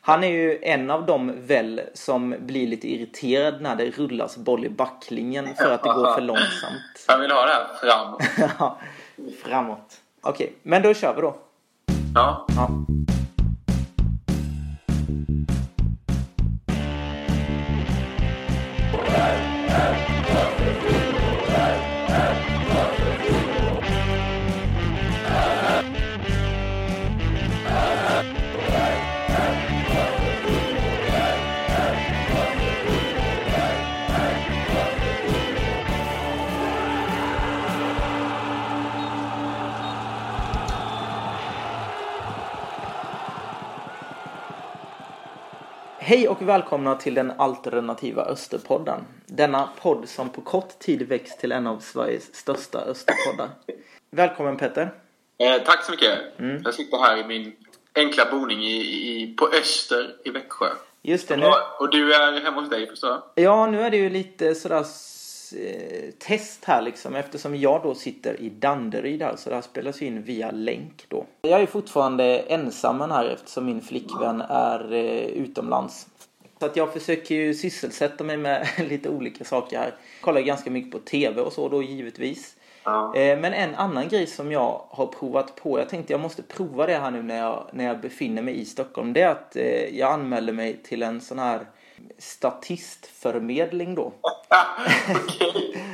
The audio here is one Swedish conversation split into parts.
Han är ju en av dem väl som blir lite irriterad när det rullas boll i backlinjen för att det går för långsamt. Han vill ha det här framåt. Ja, Framåt. Okej, men då kör vi då. Ja. Ja. Hej och välkomna till den alternativa Österpodden. Denna podd som på kort tid växt till en av Sveriges största Österpoddar. Välkommen Petter. Eh, tack så mycket. Jag sitter här i min enkla boning i, i, på Öster i Växjö. Just det, nu, Och, du är hemma hos dig förstår jag? ja, nu är det ju lite sådär test här liksom eftersom jag då sitter i Danderyd här så det här spelas ju in via länk då. Jag är fortfarande ensam här eftersom min flickvän är eh, utomlands. Så att jag försöker ju sysselsätta mig med lite olika saker här. Kollar ganska mycket på TV och så då givetvis. Ja. Eh, Men en annan grej som jag har provat på, jag tänkte jag måste prova det här nu när jag, när jag befinner mig i Stockholm, det är att eh, jag anmäler mig till en sån här statistförmedling då.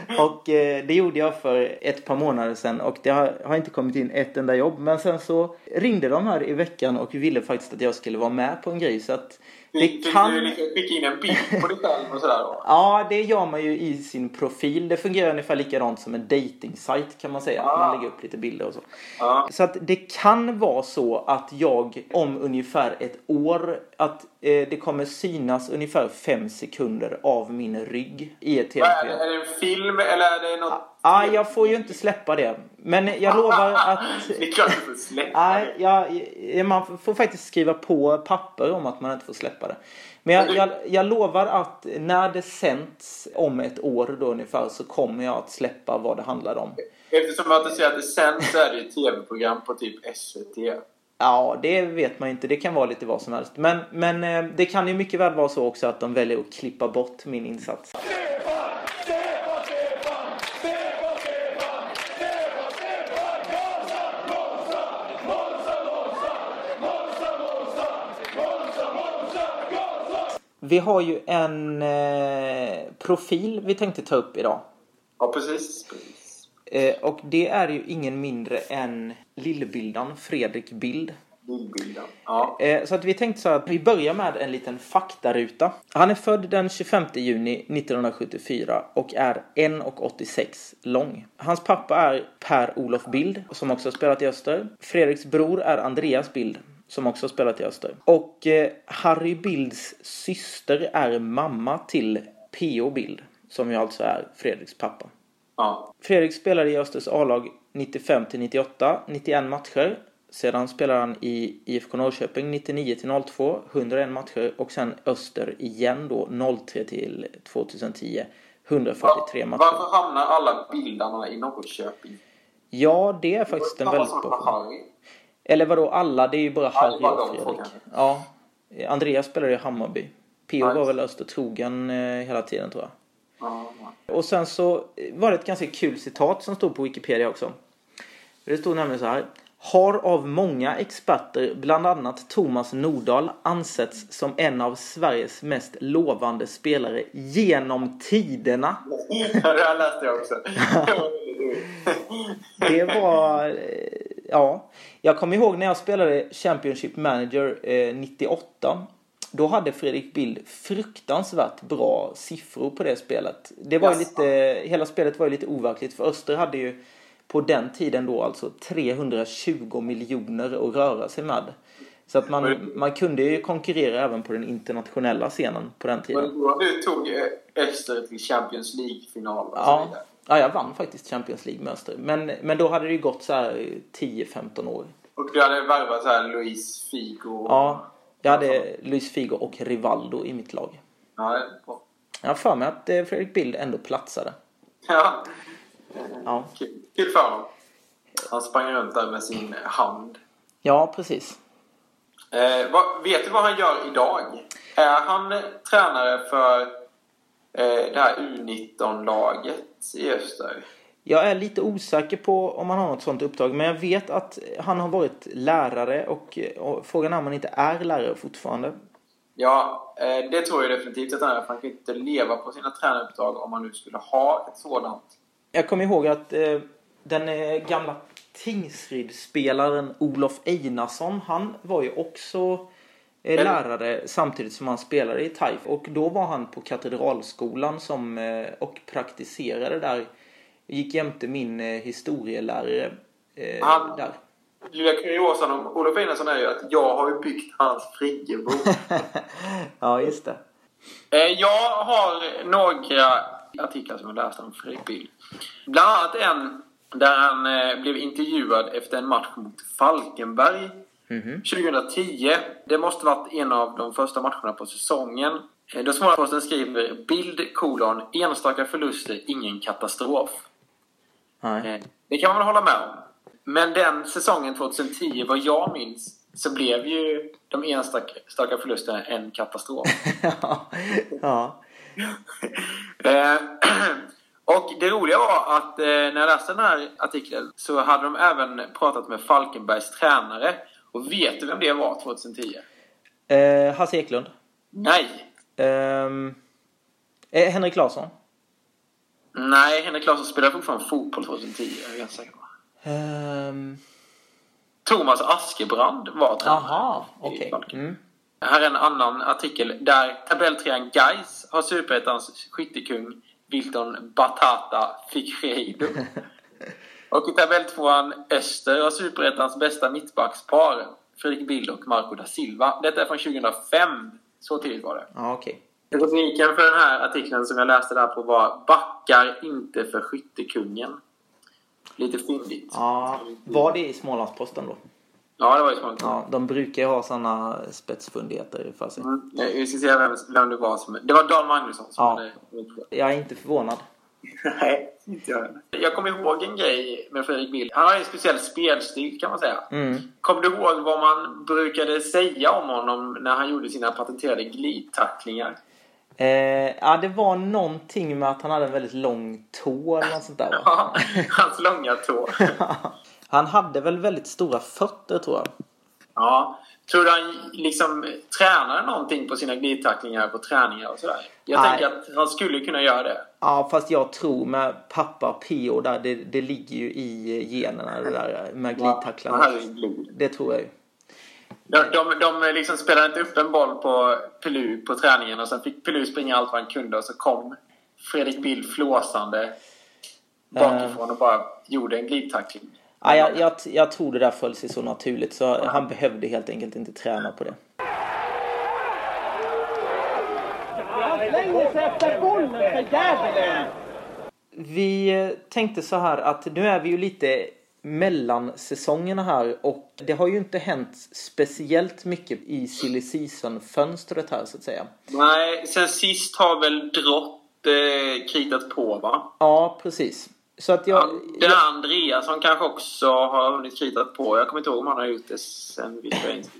Och eh, det gjorde jag för ett par månader sedan och det har, har inte kommit in ett enda jobb. Men sen så ringde de här i veckan och ville faktiskt att jag skulle vara med på en grej så att det kan... du liksom skicka in en bild på dig själv och sådär? Ja, det gör man ju i sin profil. Det fungerar ungefär likadant som en dating-sajt kan man säga. Att man lägger upp lite bilder och så. Ja. Så att det kan vara så att jag om ungefär ett år att eh, det kommer synas ungefär fem sekunder av min rygg i ett Vad är, det? tv-program. är det en film eller är det något? Ja, jag får ju inte släppa det. Men jag lovar att... Det är klart du får släppa Nej, jag, jag, man får faktiskt skriva på papper om att man inte får släppa det. Men jag, jag, jag lovar att när det sänds om ett år då ungefär så kommer jag att släppa vad det handlar om. Eftersom att du säger att det sänds så är det ett tv-program på typ SVT. Ja, det vet man ju inte. Det kan vara lite vad som helst. Men, men eh, det kan ju mycket väl vara så också att de väljer att klippa bort min insats. Vi har ju en eh, profil vi tänkte ta upp idag. Ja, precis. precis. Eh, och det är ju ingen mindre än lillbildan Fredrik Bild. Bildbilden. Ja. Eh, Så att vi tänkte så att vi börjar med en liten faktaruta. Han är född den 25 juni 1974 och är 1,86 lång. Hans pappa är Per-Olof Bild som också har spelat i Öster. Fredriks bror är Andreas Bild som också har spelat i Öster. Och eh, Harry Bilds syster är mamma till P.O. Bild som ju alltså är Fredriks pappa. ja. Fredrik spelade i Östers A-lag 95 till 98, 91 matcher. Sedan spelade han i IFK Norrköping 99 till 02, 101 matcher och sen Öster igen då 03 till 2010, 143 matcher. Varför hamnar alla bildarna i Norrköping? Ja, det är faktiskt en väldigt bra fråga. Eller vadå alla? Det är ju bara Harry och Fredrik. Ja. Andreas spelade i Hammarby. P.O. Var väl Öster trogen eh, hela tiden tror jag. Ja, ja. Och sen så var det ett ganska kul citat som stod på Wikipedia också. Det stod nämligen så här. Har av många experter, bland annat Thomas Nordahl, ansetts som en av Sveriges mest lovande spelare genom tiderna. Ja, det här läste jag också. Det var... Ja. Jag kommer ihåg när jag spelade Championship Manager eh, 98. Då hade Fredrik Bild fruktansvärt bra siffror på det spelet. Det var Jaså? lite, hela spelet var ju lite overkligt för Öster hade ju på den tiden då alltså 320 miljoner att röra sig med. Så att man, man kunde ju konkurrera även på den internationella scenen på den tiden. Men då du tog Öster till Champions League-final och så Ja, vidare. Ja, jag vann faktiskt Champions League med Öster. Men, men då hade det ju gått så här 10-15 år. Och du hade värvat så här Luis Figo. Ja, jag hade Luis Figo och Rivaldo i mitt lag. Ja, det är bra. Jag har för mig att eh, Fredrik Bild ändå platsade. Ja. Ja, Kul, kul för honom. Han sprang runt där med sin hand. ja precis. Eh, vad, vet du vad han gör idag? Är han eh, tränare för eh, det här U19-laget i Öster? Jag är lite osäker på om han har något sånt uppdrag men jag vet att han har varit lärare och, och frågan är om han inte är lärare fortfarande. Ja, eh, det tror jag definitivt att han är. För han kan inte leva på sina tränaruppdrag om man nu skulle ha ett sådant. Jag kommer ihåg att eh, den eh, gamla Tingsryd-spelaren Olof Einarsson, han var ju också eh, lärare samtidigt som han spelade i TAIF. Och då var han på Katedralskolan som, eh, och praktiserade där. Gick jämte min eh, historielärare Han- där. Lilla kuriosan om Olof Einarsson är ju att jag har ju byggt hans friggebod. ja, just det. Jag har några artiklar som jag läst om Fredrik Bill. Bland annat en där han blev intervjuad efter en match mot Falkenberg 2010. Det måste varit en av de första matcherna på säsongen. Eh, Då Smålandsposten skriver bild kolon enstaka förluster, ingen katastrof. Nej. Eh, Det kan man hålla med om. Men den säsongen 2010, vad jag minns, så blev ju de enstaka förlusterna en katastrof. ja. ja. Eh, och det roliga var att när jag läste den här artikeln så hade de även pratat med Falkenbergs tränare. Och vet du vem det var 2010? Eh, Hasse Eklund. Nej! Ehm, eh, Henrik Larsson. Nej, Henrik Larsson spelade fortfarande fotboll 2010, jag är ganska säker på. Ehm, Thomas Askebrand var tränare. Okej. Falkenberg. Mm. Här är en annan artikel där tabelltrean Gais har superettans skyttekung Wilton Batata Figueiredo. och i tabelltvåan Öster har superettans bästa mittbackspar Fredrik Bild och Marco da Silva. Detta är från 2005. Så tidigt var det. Ja, okej. Rubriken för den här artikeln som jag läste där på var Backar inte för skyttekungen. Lite fyndigt. Ja, var det i Smålandsposten då? Ja, det var ju smart. Ja, de brukar ju ha sådana spetsfundigheter för sig. Mm. Vi ska se vem, vem det var som... Det var Dan Magnusson som Ja. hade... Jag är inte förvånad. Nej, inte jag. Jag kommer ihåg en grej med Fredrik Bill. Han har ju en speciell spelstil kan man säga. Mm. Kommer du ihåg vad man brukade säga om honom när han gjorde sina patenterade glidtacklingar? Eh, ja, det var någonting med att han hade en väldigt lång tå eller något sånt där va? Ja, hans långa tå. Han hade väl väldigt stora fötter tror jag. Ja. Tror du han liksom tränar någonting på sina glidtacklingar på träningar och sådär? Jag Nej. tänker att han skulle kunna göra det. Ja, fast jag tror med pappa P.O. där, det, det ligger ju i generna det där med glidtacklarna. Det tror jag ju. De, de, de liksom spelade inte upp en boll på Pelu på träningen och sen fick Pelu springa allt vad han kunde och så kom Fredrik Bill flåsande bakifrån och bara gjorde en glidtackling. Ja, jag, jag, jag tror det där föll sig så naturligt så han behövde helt enkelt inte träna på det. Vi tänkte så här att nu är vi ju lite mellan säsongerna här och det har ju inte hänt speciellt mycket i silly season-fönstret här så att säga. Nej, sen sist har väl Drott eh, kritat på va? Ja, precis. Så att jag... Den här Andreasson kanske också har hunnit kritat på. Jag kommer inte ihåg om han har gjort det sen vi.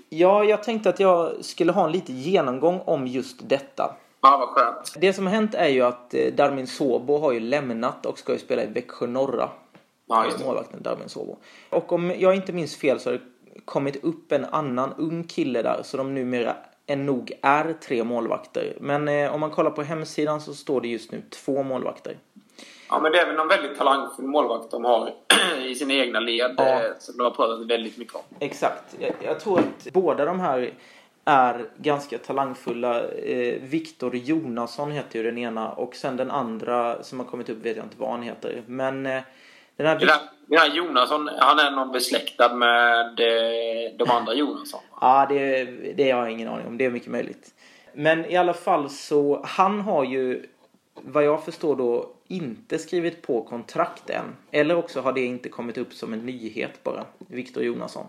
Ja, jag tänkte att jag skulle ha en liten genomgång om just detta. Ja, vad skönt. Det som har hänt är ju att eh, Darmin Sobo har ju lämnat och ska ju spela i Växjö Norra. Ja, just det. Målvakten Darmin Sobo. Och om jag inte minns fel så har det kommit upp en annan ung kille där så de numera är nog är tre målvakter. Men eh, om man kollar på hemsidan så står det just nu två målvakter. Ja, men det är väl någon väldigt talangfull målvakt de har i sina egna led. Ja. eh, Som de har pratat väldigt mycket om. Exakt. Jag, jag tror att båda de här är ganska talangfulla. Eh, Viktor Jonasson heter ju den ena och sen den andra som har kommit upp vet jag inte vad han heter. Men eh, den här... Den här, den här Jonasson, han är någon besläktad med eh, de andra Jonasson. Ja, det, det har jag ingen aning om. Det är mycket möjligt. Men i alla fall så, han har ju vad jag förstår då inte skrivit på kontrakt än. Eller också har det inte kommit upp som en nyhet bara. Viktor Jonasson.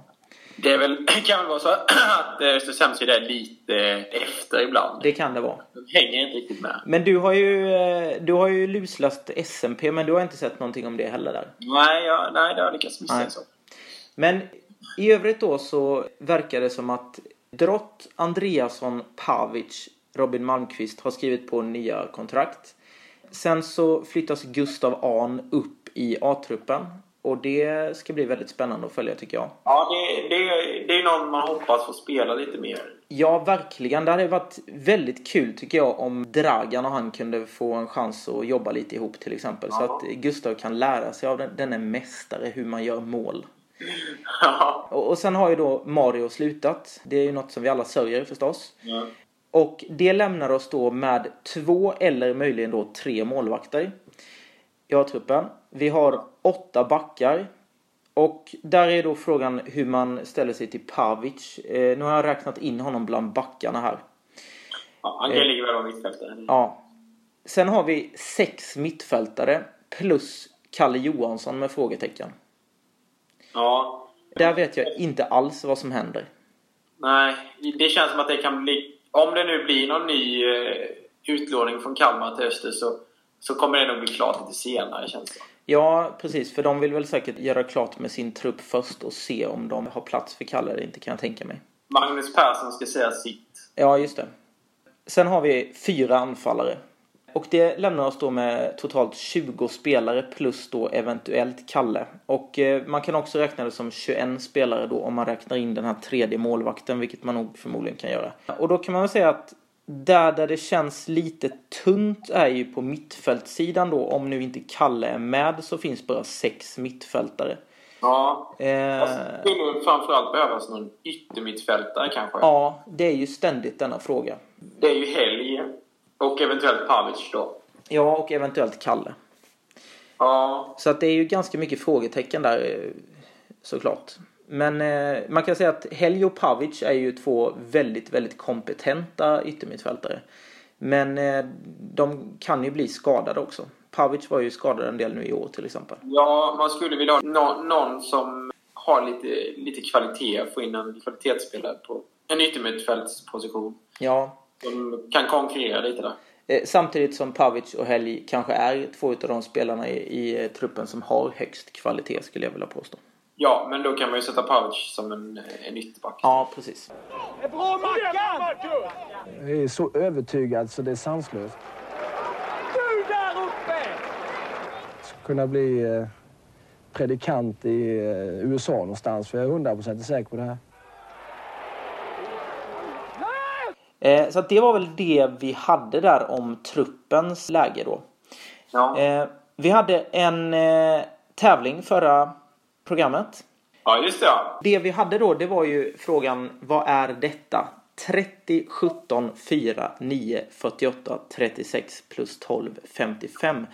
Det är väl, kan väl vara så att eh, Östers hemsida är lite efter ibland. Det kan det vara. De hänger inte riktigt med. Men du har ju, eh, du har ju lusläst SMP men du har inte sett någonting om det heller där. Nej, jag, nej det har jag lyckats missa. Nej. Så. Men i övrigt då så verkar det som att Drott, Andreasson, Pavic, Robin Malmqvist har skrivit på nya kontrakt. Sen så flyttas Gustav Ahn upp i A-truppen. Och det ska bli väldigt spännande att följa tycker jag. Ja, det, det, det är någon man hoppas få spela lite mer. Ja, verkligen. Det hade varit väldigt kul tycker jag om Dragan och han kunde få en chans att jobba lite ihop till exempel. Ja. Så att Gustav kan lära sig av den, denne mästare hur man gör mål. Ja. Och, och sen har ju då Mario slutat. Det är ju något som vi alla sörjer förstås. Ja. Och det lämnar oss då med två eller möjligen då tre målvakter i A-truppen. Vi har åtta backar. Och där är då frågan hur man ställer sig till Pavic. Eh, nu har jag räknat in honom bland backarna här. Ja, han kan ligga väl på mittfältet. Ja. Sen har vi sex mittfältare plus Kalle Johansson med frågetecken. Ja. Där vet jag inte alls vad som händer. Nej, det känns som att det kan bli... Om det nu blir någon ny eh, utlåning från Kalmar till Öster så, så kommer det nog bli klart lite senare känns det Ja, precis. För de vill väl säkert göra klart med sin trupp först och se om de har plats för Kalle eller inte kan jag tänka mig. Magnus Persson ska säga sitt. Ja, just det. Sen har vi fyra anfallare. Och det lämnar oss då med totalt 20 spelare plus då eventuellt Kalle. Och eh, man kan också räkna det som 21 spelare då om man räknar in den här tredje målvakten, vilket man nog förmodligen kan göra. Och då kan man väl säga att där, där det känns lite tunt är ju på mittfältssidan då. Om nu inte Kalle är med så finns bara sex mittfältare. Ja. Eh, Det skulle framförallt behövas någon yttermittfältare kanske. ja, det är ju ständigt denna fråga. Det är ju Helg och eventuellt Pavic då. Ja, och eventuellt Kalle. Ja. Så att det är ju ganska mycket frågetecken där eh, såklart. Men eh, man kan säga att Heljo Pavic är ju två väldigt, väldigt kompetenta yttermittfältare. Men eh, de kan ju bli skadade också. Pavic var ju skadad en del nu i år till exempel. Ja, man skulle vilja ha nå- någon som har lite, lite kvalitet. Få in en kvalitetsspelare på en yttermittfältsposition. Ja, Som kan konkurrera lite där. eh, samtidigt som Pavic och Helg kanske är två av de spelarna i, i eh, truppen som har högst kvalitet skulle jag vilja påstå. Ja, men då kan man ju sätta Pavic som en, en ytterback. Ja, precis. Det är bra Mackan! Jag är så övertygad så det är sanslöst. Du där uppe! Ska kunna bli eh, predikant i eh, USA någonstans för jag är hundraprocentigt säker på det här. Eh, så det var väl det vi hade där om truppens läge då. Ja. Eh, vi hade en eh, tävling förra programmet. ja, just det. Ja. Det vi hade då, det var ju frågan vad är detta? 30, 17, 4, 9, 48, 36 plus 12, 55.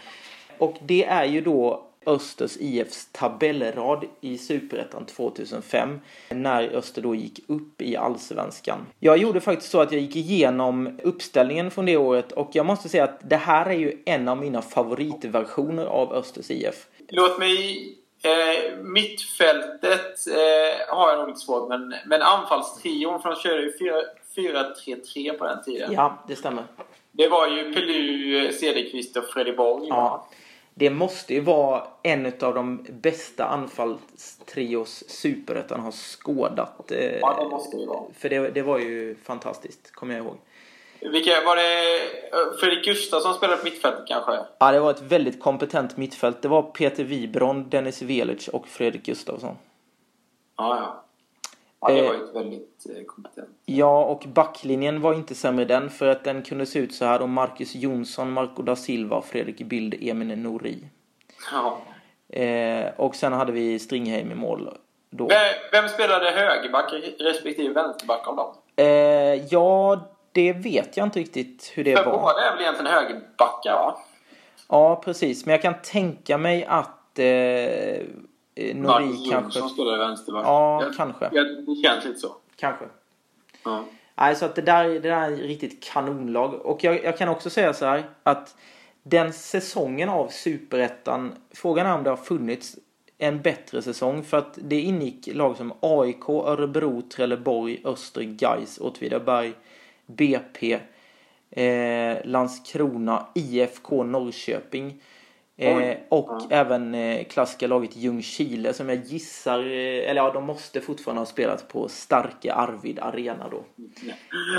Och det är ju då Östers IFs tabellrad i Superettan 2005 när Öster då gick upp i Allsvenskan. Jag gjorde faktiskt så att jag gick igenom uppställningen från det året och jag måste säga att det här är ju en av mina favoritversioner av Östers IF. Låt mig... Eh, mittfältet eh, har jag nog lite svårt men, men anfallstrion, för de körde ju 4-3-3 på den tiden. Ja, det stämmer. Det var ju Pelu, Cederqvist och Freddy Borg. Ja. Det måste ju vara en av de bästa anfallstrios Superettan har skådat. eh, Ja, det måste det vara. För det, det var ju fantastiskt, kommer jag ihåg. Vilka, var det eh, Fredrik Gustafsson spelade på mittfältet kanske? Ja, det var ett väldigt kompetent mittfält. Det var Peter Wibron, Dennis Velic och Fredrik Gustafsson. Ja, ja. Ja, det Eh. var ju ett väldigt eh, kompetent. Ja, och backlinjen var inte sämre den för att den kunde se ut så här då Marcus Jonsson, Marco da Silva, Fredrik Bild, Emin Nouri. Ja. Eh, och sen hade vi Stringheim i mål då. Vem, vem spelade högerback respektive vänsterback av dem? Eh, ja, det vet jag inte riktigt hur det För var. båda är väl egentligen högerbackar va? Ja, precis. Men jag kan tänka mig att eh, eh, Nori Marcus kanske... Jonsson spelade vänsterback. Ja, Jag- kanske. jag- Det känns lite så. Kanske. Ja. Nej, så att det där, det där är ett riktigt kanonlag. Och jag, jag kan också säga så här att den säsongen av Superettan, frågan är om det har funnits en bättre säsong för att det ingick lag som AIK, Örebro, Trelleborg, Öster, Gais, Åtvidaberg, BP, eh, Landskrona, IFK Norrköping. Eh, och Ja. även eh, klassiska laget Ljungskile som jag gissar, eh, eller ja de måste fortfarande ha spelat på starka Arvid Arena då.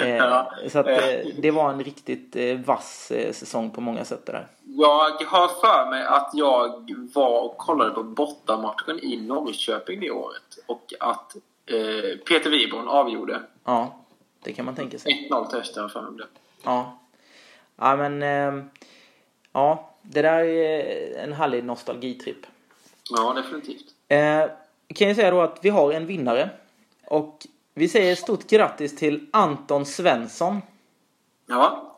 Eh, Ja. Så att eh, det var en riktigt eh, vass eh, säsong på många sätt det där. Jag har för mig att jag var och kollade på bortamatchen i Norrköping det året. Och att eh, Peter Wiborn avgjorde. Ja, det kan man tänka sig. 1-0 till Öster, för mig det. Ja. Ja men, eh, ja det där är en härlig nostalgitripp. Ja, definitivt. Eh, kan jag säga då att vi har en vinnare. Och vi säger stort grattis till Anton Svensson. Ja.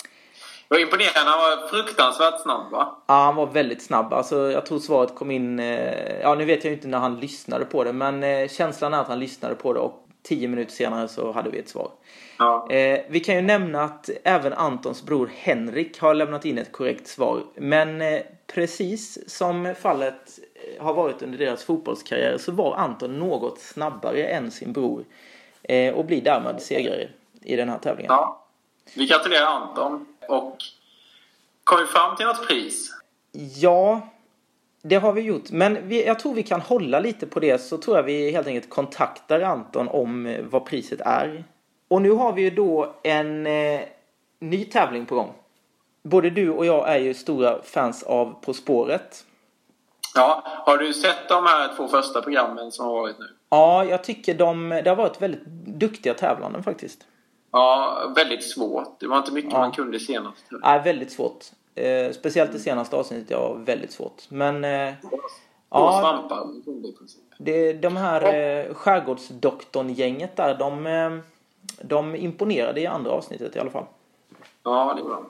Det var imponerande. Han var fruktansvärt snabb, va? Ja, han var väldigt snabb. Alltså, jag tror svaret kom in... Eh, ja, nu vet jag ju inte när han lyssnade på det, men eh, känslan är att han lyssnade på det och tio minuter senare så hade vi ett svar. Ja. Eh, vi kan ju nämna att även Antons bror Henrik har lämnat in ett korrekt svar. Men eh, precis som fallet eh, har varit under deras fotbollskarriär så var Anton något snabbare än sin bror. Eh, och blir därmed segrare i den här tävlingen. ja. Vi gratulerar Anton. Och kom vi fram till något pris? Ja, det har vi gjort. Men vi, jag tror vi kan hålla lite på det så tror jag vi helt enkelt kontaktar Anton om eh, vad priset är. Och nu har vi ju då en eh, ny tävling på gång. Både du och jag är ju stora fans av På spåret. Ja, har du sett de här två första programmen som har varit nu? Ja, jag tycker de, det har varit väldigt duktiga tävlanden faktiskt. Ja, väldigt svårt. Det var inte mycket Ja. man kunde senast. Nej, väldigt svårt. Eh, speciellt det senaste avsnittet var väldigt svårt. Men eh, Ja. svampar. Det, de här eh, skärgårdsdoktorn-gänget där, de, eh, de imponerade i andra avsnittet i alla fall. Ja, det var bra.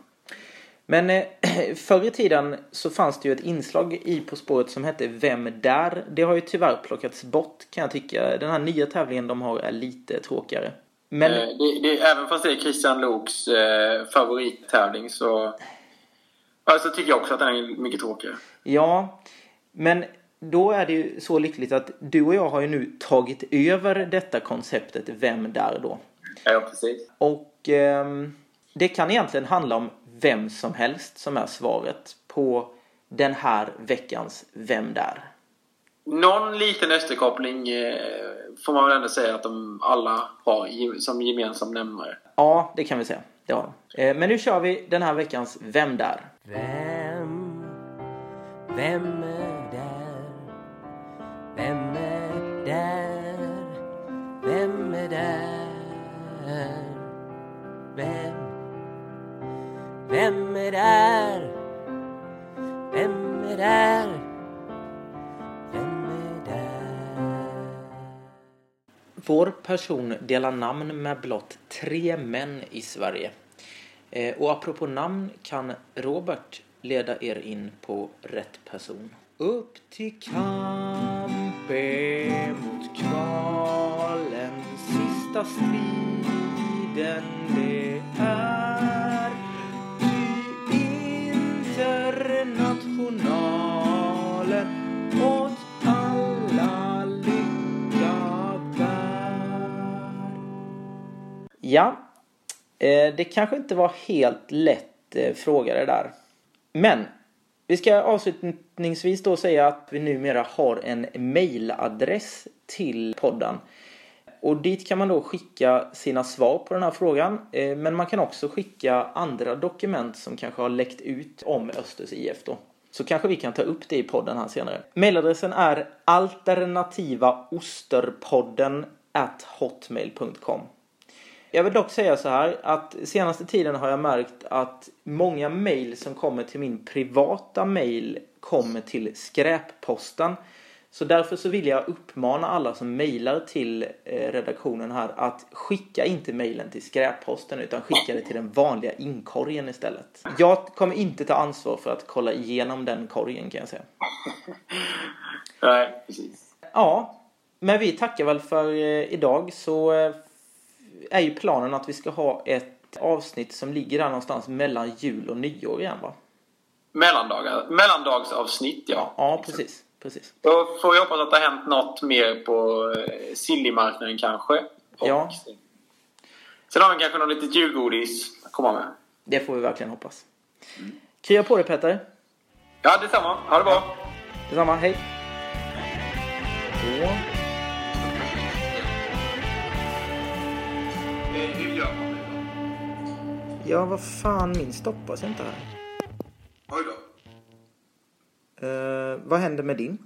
Men eh, förr i tiden så fanns det ju ett inslag i På spåret som hette Vem där? Det har ju tyvärr plockats bort kan jag tycka. Den här nya tävlingen de har är lite tråkigare. Men Eh, det, det, även fast det är Christian Loks eh, favorittävling så... Alltså tycker jag också att den är mycket tråkigare. ja, men då är det ju så lyckligt att du och jag har ju nu tagit över detta konceptet Vem där då? Ja, precis. Och ehm, det kan egentligen handla om vem som helst som är svaret på den här veckans Vem där? Någon liten österkoppling eh, får man väl ändå säga att de alla har som gemensam nämnare. Ja, det kan vi säga. Det har de. Men nu kör vi den här veckans Vem där? Vem, vem är där? Vem är där? Vem är där? Vår person delar namn med blott tre män i Sverige. Eh, Och apropå namn kan Robert leda er in på rätt person. Upp till kampen mot kvalen Sista striden det är Ty internationalen Ja, eh, det kanske inte var helt lätt eh, fråga det där. Men vi ska avslutningsvis då säga att vi numera har en mailadress till podden. Och dit kan man då skicka sina svar på den här frågan. Eh, men man kan också skicka andra dokument som kanske har läckt ut om Östers IF då. Så kanske vi kan ta upp det i podden här senare. Mailadressen är alternativaosterpodden at hotmail.com. Jag vill dock säga så här att senaste tiden har jag märkt att många mejl som kommer till min privata mejl kommer till skräpposten. Så därför så vill jag uppmana alla som mejlar till eh, redaktionen här att skicka inte mejlen till skräpposten utan skicka det till den vanliga inkorgen istället. Jag kommer inte ta ansvar för att kolla igenom den korgen kan jag säga. Nej, precis. Ja, men vi tackar väl för eh, idag så eh, är ju planen att vi ska ha ett avsnitt som ligger där någonstans mellan jul och nyår igen va? Mellandagar, mellandagsavsnitt, ja. Ja, precis. precis. Då får vi hoppas att det har hänt något mer på eh, sillimarknaden kanske. Och Ja. Sen har vi kanske något litet julgodis att komma med. Det får vi verkligen hoppas. Krya på dig Petter. Ja, detsamma. Ha det bra. Detsamma, hej. Då. Ja, vad fan, min stoppas inte här. Oj då. Eh, vad händer med din?